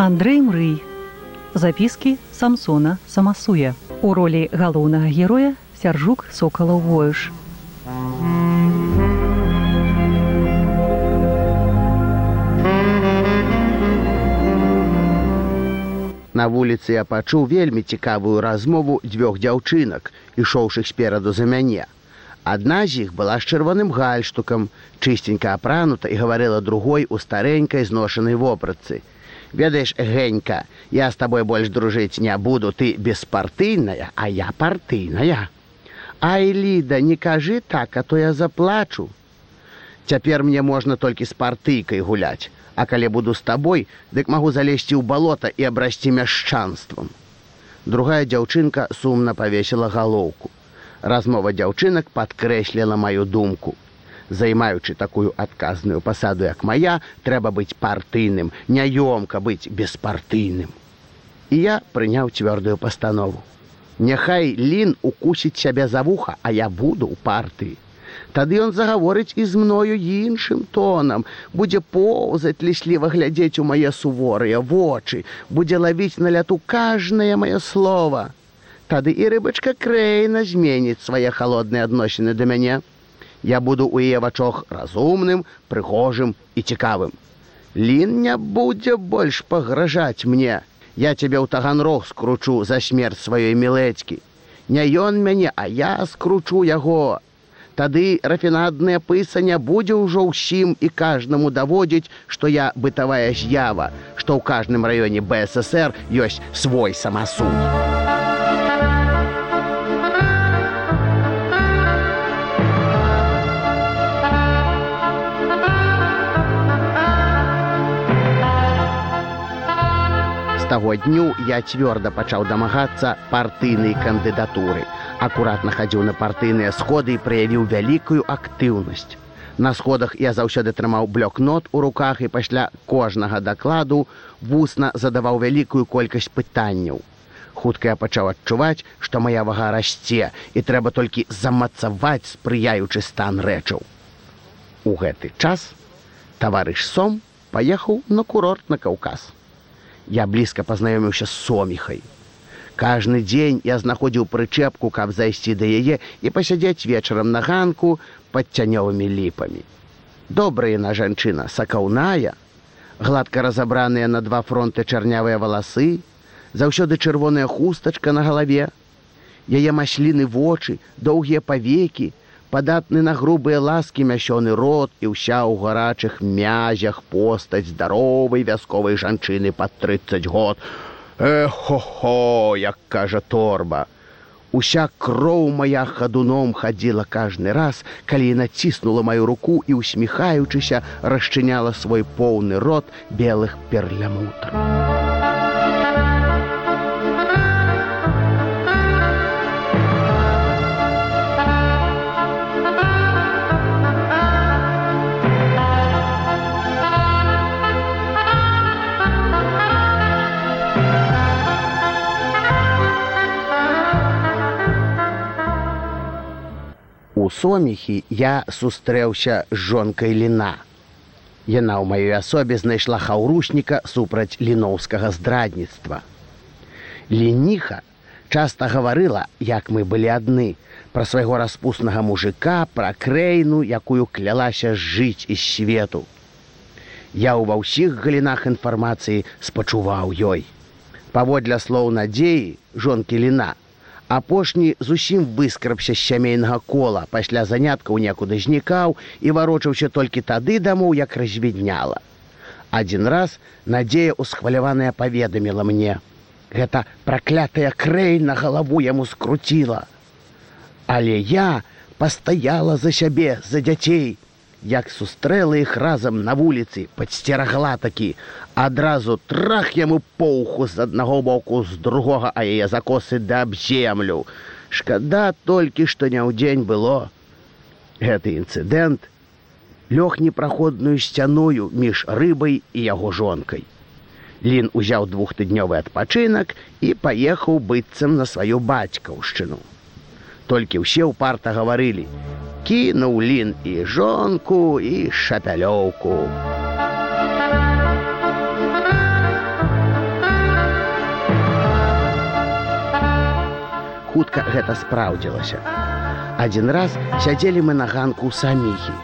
Андрэй Мрый. Запіскі Самсона Самасуя. У ролі галоўнага героя сяржук сокалаў воюш. На вуліцы я пачуў вельмі цікавую размову дзвюх дзяўчынак, ішоўшых спераду за мяне. Адна з іх была з чырвоным гальштукам, чысценька апранута і гаварыла другой у старэнькай зношанай вопратцы. Ведаеш, генька, я з табой больш дружыць не буду, ты беспартыйная, а я партыйная. Ай ліда, не кажы так, а то я заплачу. Цяпер мне можна толькі з партыйкай гуляць. А калі буду з табой, дык магу залезці ў балота і абрасці мяшчанствам. Другая дзяўчынка сумна павесіла галоўку. Размова дзяўчынак падкрэсліла маю думку. Займаючы такую адказную пасаду, як мая, трэба быць партыйным, няёмка быць беспартыйным. І я прыняў цвёрдую пастанову. Няхай лін укусіць сябе за вуха, а я буду ў партыі. Тады ён загаворыць і з мною іншым тонам, будзе поўзаць лісліва глядзець у мае суворыя вочы, будзе лавіць на ляту кажнае маё слово. Тады і рыбачка крэйна зменіць свае халодныя адносіны да мяне. Я буду ў яе вачох разумным, прыгожым і цікавым. Лін не будзе больш пагражаць мне. Я цябе ў таганрог скручу за смерць сваёй мілэцькі. Не ён мяне, а я скручу яго. Тады рафінадная пыса не будзе ўжо ўсім і кажнаму даводзіць, што я бытавая з'ява, што ў кажным раёне БСР ёсць свой самасуд. Таго дню я цвёрда пачаў дамагацца партыйнай кандыдатуры. Акуратна хадзіў на партыйныя сходы і праявіў вялікую актыўнасць. На сходах я заўсёды трымаў блокнот у руках і пасля кожнага дакладу вусна задаваў вялікую колькасць пытанняў. Хутка я пачаў адчуваць, што моя вага расце і трэба толькі замацаваць спрыяючы стан рэчаў. У гэты час таварыш сом паехаў на курорт на каўказ я блізка пазнаёміўся з соміхай. Кажны дзень я знаходзіў прычэпку, каб зайсці да яе і пасядзець вечарам на ганку пад цянёвымі ліпамі. Добрая яна жанчына сакаўная, гладка разабраныя на два фронты чарнявыя валасы, заўсёды чырвоная хустачка на галаве, яе масліны вочы, доўгія павекі, падатны на грубыя ласкі мясёны рот і ўся ў гарачых мязях постаць здаровай вясковай жанчыны пад 30 год. Эхо-хо, як кажа торба. Уся кроў моя хадуном хадзіла кажны раз, калі націснула маю руку і усміхаючыся расчыняла свой поўны рот белых перлямутраў. соміхі я сустрэўся з жонкай ліна. Яна ў маёй асобе знайшла хаўрушніка супраць ліноўскага здрадніцтва. Лініха часта гаварыла, як мы былі адны, пра свайго распуснага мужика, пра крэйну, якую клялася жыць з свету. Я ўва ўсіх галінах інфармацыі спачуваў ёй. Паводле слоў надзеі жонкі ліна апошні зусім выскрабся з сямейнага кола. Пасля заняткаў некуды знікаў і варочаўся толькі тады дамоў як развідняла. Адзін раз надзея усхваляваная паведаміла мне. Гэта праклятая крэй на галаву яму скруціла. Але я пастаяла за сябе за дзяцей як сустрэла іх разам на вуліцы падсцерагла такі адразу трах яму поўху з аднаго боку з другога а яе закосы да аб землю. Шкада толькі што не ў дзень было. Гэты інцыдэнт лёг непраходную сцяную між рыбай і яго жонкай. Лін узяў двухтыднёвы адпачынак і паехаў быццам на сваю бацькаўшчыну. Толькі ўсе ўпарта гаварылі: кінуў лін і жонку і шапялёўку. Хутка гэта спраўдзілася. Адзін раз сядзелі мы на ганку саміхі.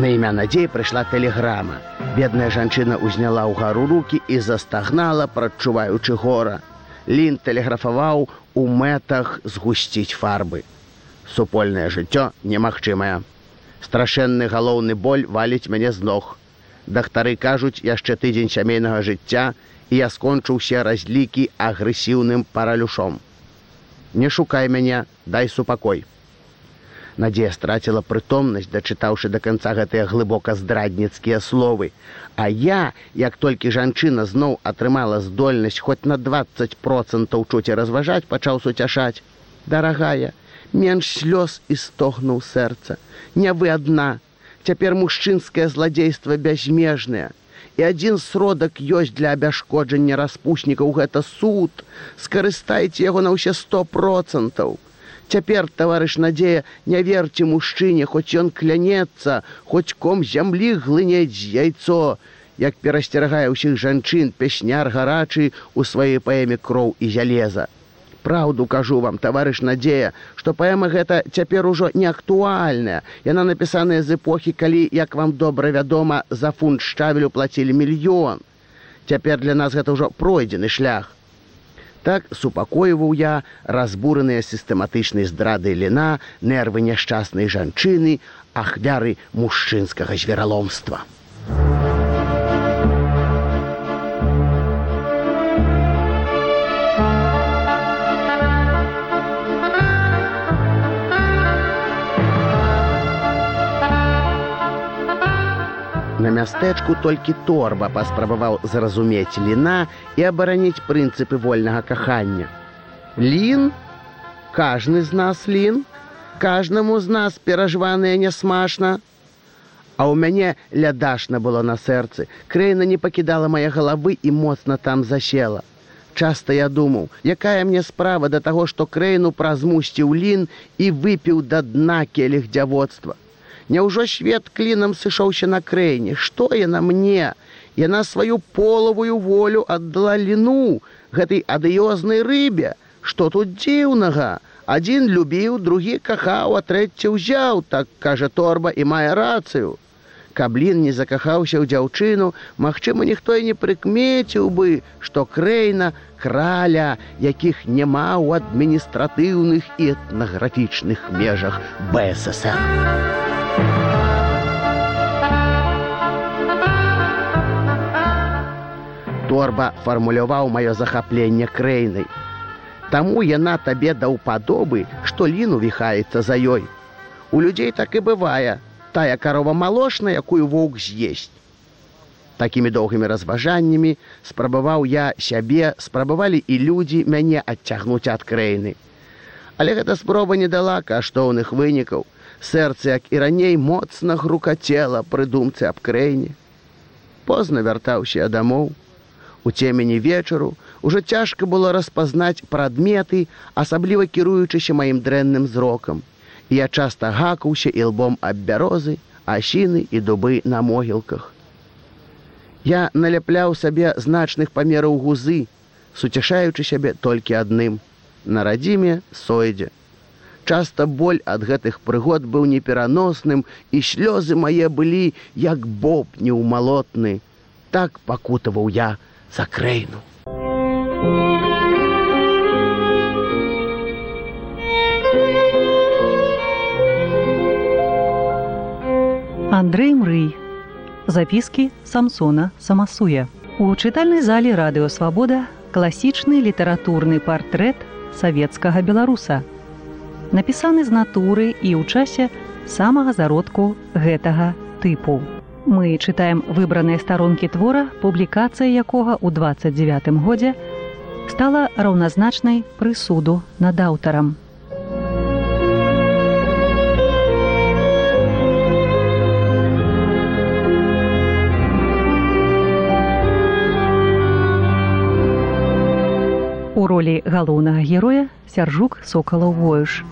На імя надзей прыйшла тэлеграма. Бедная жанчына ўзняла ўгару руки і застагнала, прадчуваючы гора. Лін тэлеграфаваў у мэтах згусціць фарбы. Супольнае жыццё немагчымае. Страшэнны галоўны боль валіць мяне з ног. Дактары кажуць яшчэ тыдзень сямейнага жыцця і я скончыў усе разлікі агрэсіўным паралюшом. Не шукай мяне, дай супакой. Надзея страціла прытомнасць, дачытаўшы да канца гэтыя глыбока здрадніцкія словы. А я, як толькі жанчына зноў атрымала здольнасць хоць на 20 процентаў чуць і разважаць, пачаў суцяшаць. Дарагая, менш слёз і стогнуў сэрца. Не вы адна. Цяпер мужчынскае зладзейства бязмежнае. І адзін сродак ёсць для абяшкоджання распуснікаў гэта суд. Скарыстайце яго на ўсе сто процентаў. Цяпер таварыш надзея не верце мужчыне, хоць ён клянецца, хоць ком зямлі глынець яйцо, як перасцерагае ўсіх жанчын песняр гарачы у сваёй паэме кроў і зялеза. Праўду кажу вам, таварыш надзея, што паэма гэта цяпер ужо не актуальная. Яна напісаная з эпохі, калі, як вам добра вядома, за фунт шчавелю плацілі мільён. Цяпер для нас гэта ўжо пройдзены шлях. Так супакойваў я разбураныя сістэматычнай здрады ліна, нервы няшчаснай жанчыны, ахвяры мужчынскага звераломства. На мястэчку толькі торба паспрабаваў зразумець ліна і абараніць прынцыпы вольнага кахання. Лін, кажны з нас лін, кажнаму з нас перажваныя нясмашна. А ў мяне лядашна было на сэрцы. Крэйна не пакідала мае галавы і моцна там засела. Часта я думаў, якая мне справа да таго, што крэйну празмусціў лін і выпіў да дна келіх дзяводства. Няўжо свет клінам сышоўся на крэйне, што яна мне? Яна сваю полавую волю аддала ліну гэтай адыёзнай рыбе, што тут дзіўнага. Адзін любіў, другі кахаў, а трэці ўзяў, так кажа торба і мае рацыю. Каблін не закахаўся ў дзяўчыну, Магчыма, ніхто і не прыкмеціў бы, што крэйна краля, якіх няма ў адміністратыўных і этнаграфічных межах БССР. Торба фармуляваў маё захапленне крэйнай. Таму яна табе даў падобы, што ліну віхаецца за ёй. У людзей так і бывае, тая карова малошна, якую воўк з'есць. Такімі доўгімі разважаннямі спрабаваў я сябе, спрабавалі і людзі мяне адцягнуць ад крэйны. Але гэта спроба не дала каштоўных вынікаў, Сэрца, як і раней моцна грукацела прыдумцы аб крэйне. Позна вяртаўся я дамоў. У цемені вечару ужо цяжка было распазнаць прадметы, асабліва кіруючыся маім дрэнным зрокам. Я часта гакаўся і лбом аб бярозы, асіны і дубы на могілках. Я наляпляў сабе значных памераў гузы, суцяшаючы сябе толькі адным. На радзіме сойдзе часта боль ад гэтых прыгод быў непераносным і слёзы мае былі як боб неўмалотны так пакутаваў я за крэйну Андрей мрый. Запіскі самсона самасуя у чытальнай зале радыёвабода класічны літаратурны партрэт савецкага беларуса напісаны з натуры і ў часе самага зародку гэтага тыпу. Мы чытаем выбраныя старонкі твора, публікацыя якога ў 29 годзе стала раўназначнай прысуду над аўтарам. ролі галоўнага героя сяржук сокалаў воюш.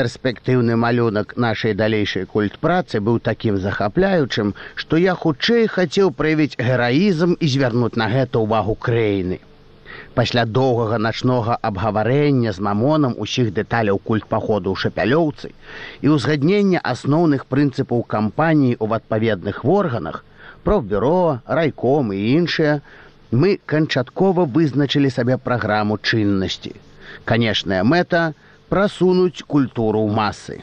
Перспектыўны малюнак нашай далейшай культпрацы быў такім захапляючым, што я хутчэй хацеў праявіць гераізм і звярнуць на гэта ўвагу краіны. Пасля доўгага начнога абгаварэння з мамонам усіх дэталяў культ паходу ў шапялёўцы і ўзгаднення асноўных прынцыпаў кампаніі ў адпаведных органах, профбюро, райком і іншыя, мы канчаткова вызначылі сабе праграму чыннасці. Канешная мэта, прасунуць культуру ў масы.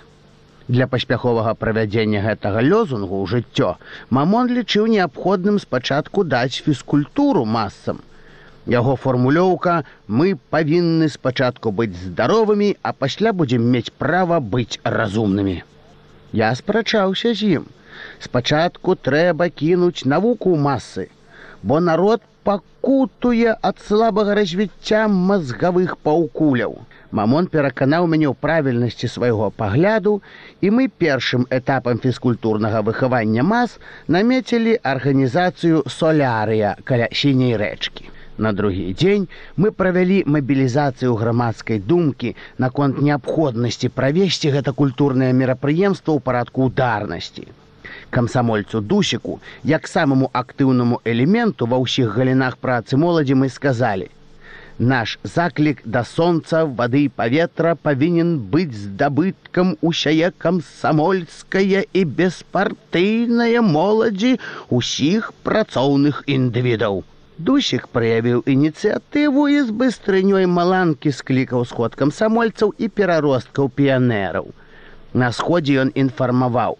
Для паспяховага правядзення гэтага лёзунгу ў жыццё мамон лічыў неабходным спачатку даць фізкультуру масам. Яго фармулёўка мы павінны спачатку быць здаровымі, а пасля будзем мець права быць разумнымі. Я спрачаўся з ім. Спачатку трэба кінуць навуку масы, бо народ пакутуе ад слабага развіцця мазгавых паўкуляў. Мамон пераканаў мяне ў правільнасці свайго пагляду, і мы першым этапам фізкультурнага выхавання мас намецілі арганізацыю солярыя каля сіняй рэчкі. На другі дзень мы правялі мабілізацыю грамадскай думкі наконт неабходнасці правесці гэта культурнае мерапрыемства ў парадку ударнасці. Камсамольцу дусіку, як самаму актыўнаму элементу ва ўсіх галінах працы моладзі мы сказалі: Наш заклік да сонца вады і паветра павінен быць здабыткам усяе камсамольская і беспартыйная моладзі усіх працоўных індывідаў. Дусік праявіў ініцыятыву і з быстрынёй маланкі склікаў сход камсамольцаў і пераросткаў піянераў. На сходзе ён інфармаваў: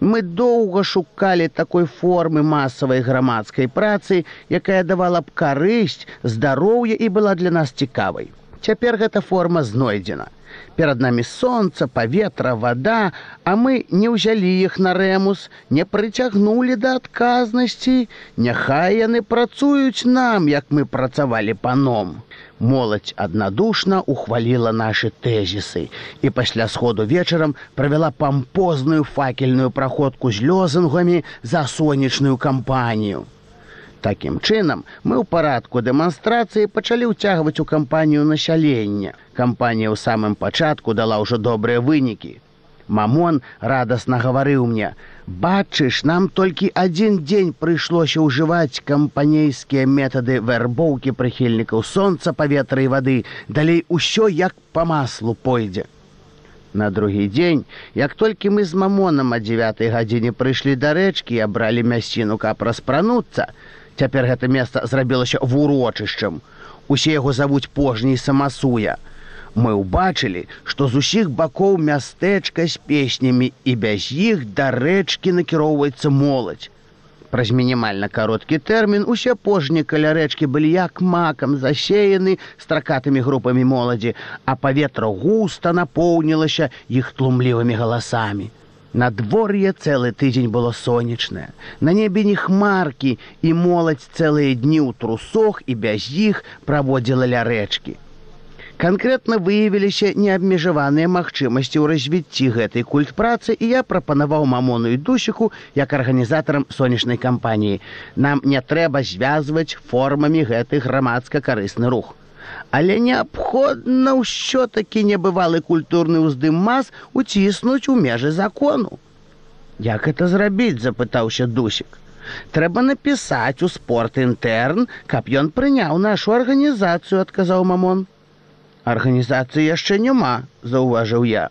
Мы доўга шукалі такой формы масавай грамадскай працы, якая давала б карысць, здароўе і была для нас цікавай. Цяпер гэта форма знойдзена. Перад намі сонца, паветра, вада, а мы не ўзялі іх на рэмус, не прыцягнулі да адказнасці, Няхай яны працуюць нам, як мы працавалі паном моладзь аднадушна ухваліла нашы тэзісы і пасля сходу вечарам правяла пампозную факельную праходку з лёзангамі за сонечную кампанію. Такім чынам мы ў парадку дэманстрацыі пачалі ўцягваць у кампанію насялення. Кампанія ў самым пачатку дала ўжо добрыя вынікі. Мамон радасна гаварыў мне: « Бачыш, нам толькі адзін дзень прыйшлося ўжываць кампанейскія метады вярбоўкі прыхільнікаў сонца, паветра і вады, далей усё як па маслу пойдзе. На другі дзень, як толькі мы з мамонам а дзевятай гадзіне прыйшлі да рэчкі і абралі мясціну, каб распрануцца, цяпер гэта месца зрабілася вурочышчам. Усе яго завуць пожняй самасуя мы ўбачылі, што з усіх бакоў мястэчка з песнямі і без іх да рэчкі накіроўваецца моладзь. Праз мінімальна кароткі тэрмін усе пожні каля рэчкі былі як макам засеяны стракатымі групамі моладзі, а паветра густа напоўнілася іх тлумлівымі галасамі. Надвор'е цэлы тыдзень было сонечнае. На небе не хмаркі і моладзь цэлыя дні ў трусох і без іх праводзіла ля рэчкі. Канкрэтна выявіліся неабмежаваныя магчымасці ў развіцці гэтай культ працы і я прапанаваў мамону і дусіку як арганізатарам сонечнай кампаніі. Нам не трэба звязваць формамі гэты грамадска карысны рух але неабходна ўсё-такі небывалы культурны ўздым мас уціснуць у межы закону. Як это зрабіць запытаўся дусік. Трэба напісаць у спорт інтэрн каб ён прыняў нашу арганізацыю адказаў мамон. Арганізацыі яшчэ няма заўважыў я.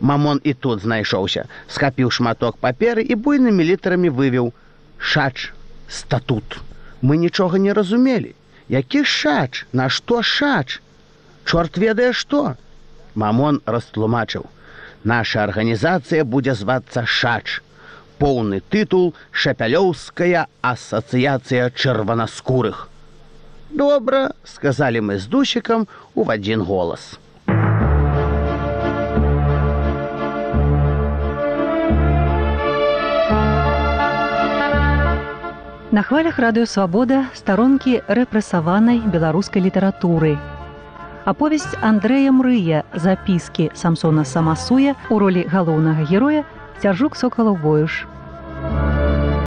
Мамон і тут знайшоўся схапіў шматок паперы і буйнымі літарамі вывеў шач статут мы нічога не разумелі які шач? На што шач? Чорт ведае што? Мамон растлумачыў. Наша арганізацыя будзе звацца шач поўны тытул шапялёўская асацыяцыя чырванаскурых добра сказалі мы з дусікам у адзін голас на хвалях радыёвабода старонкі рэпрэсаванай беларускай літаратуры аповесць андрэя мрыя запіскі самсона самасуя у ролі галоўнага героя Сяржук сокалаў воюш.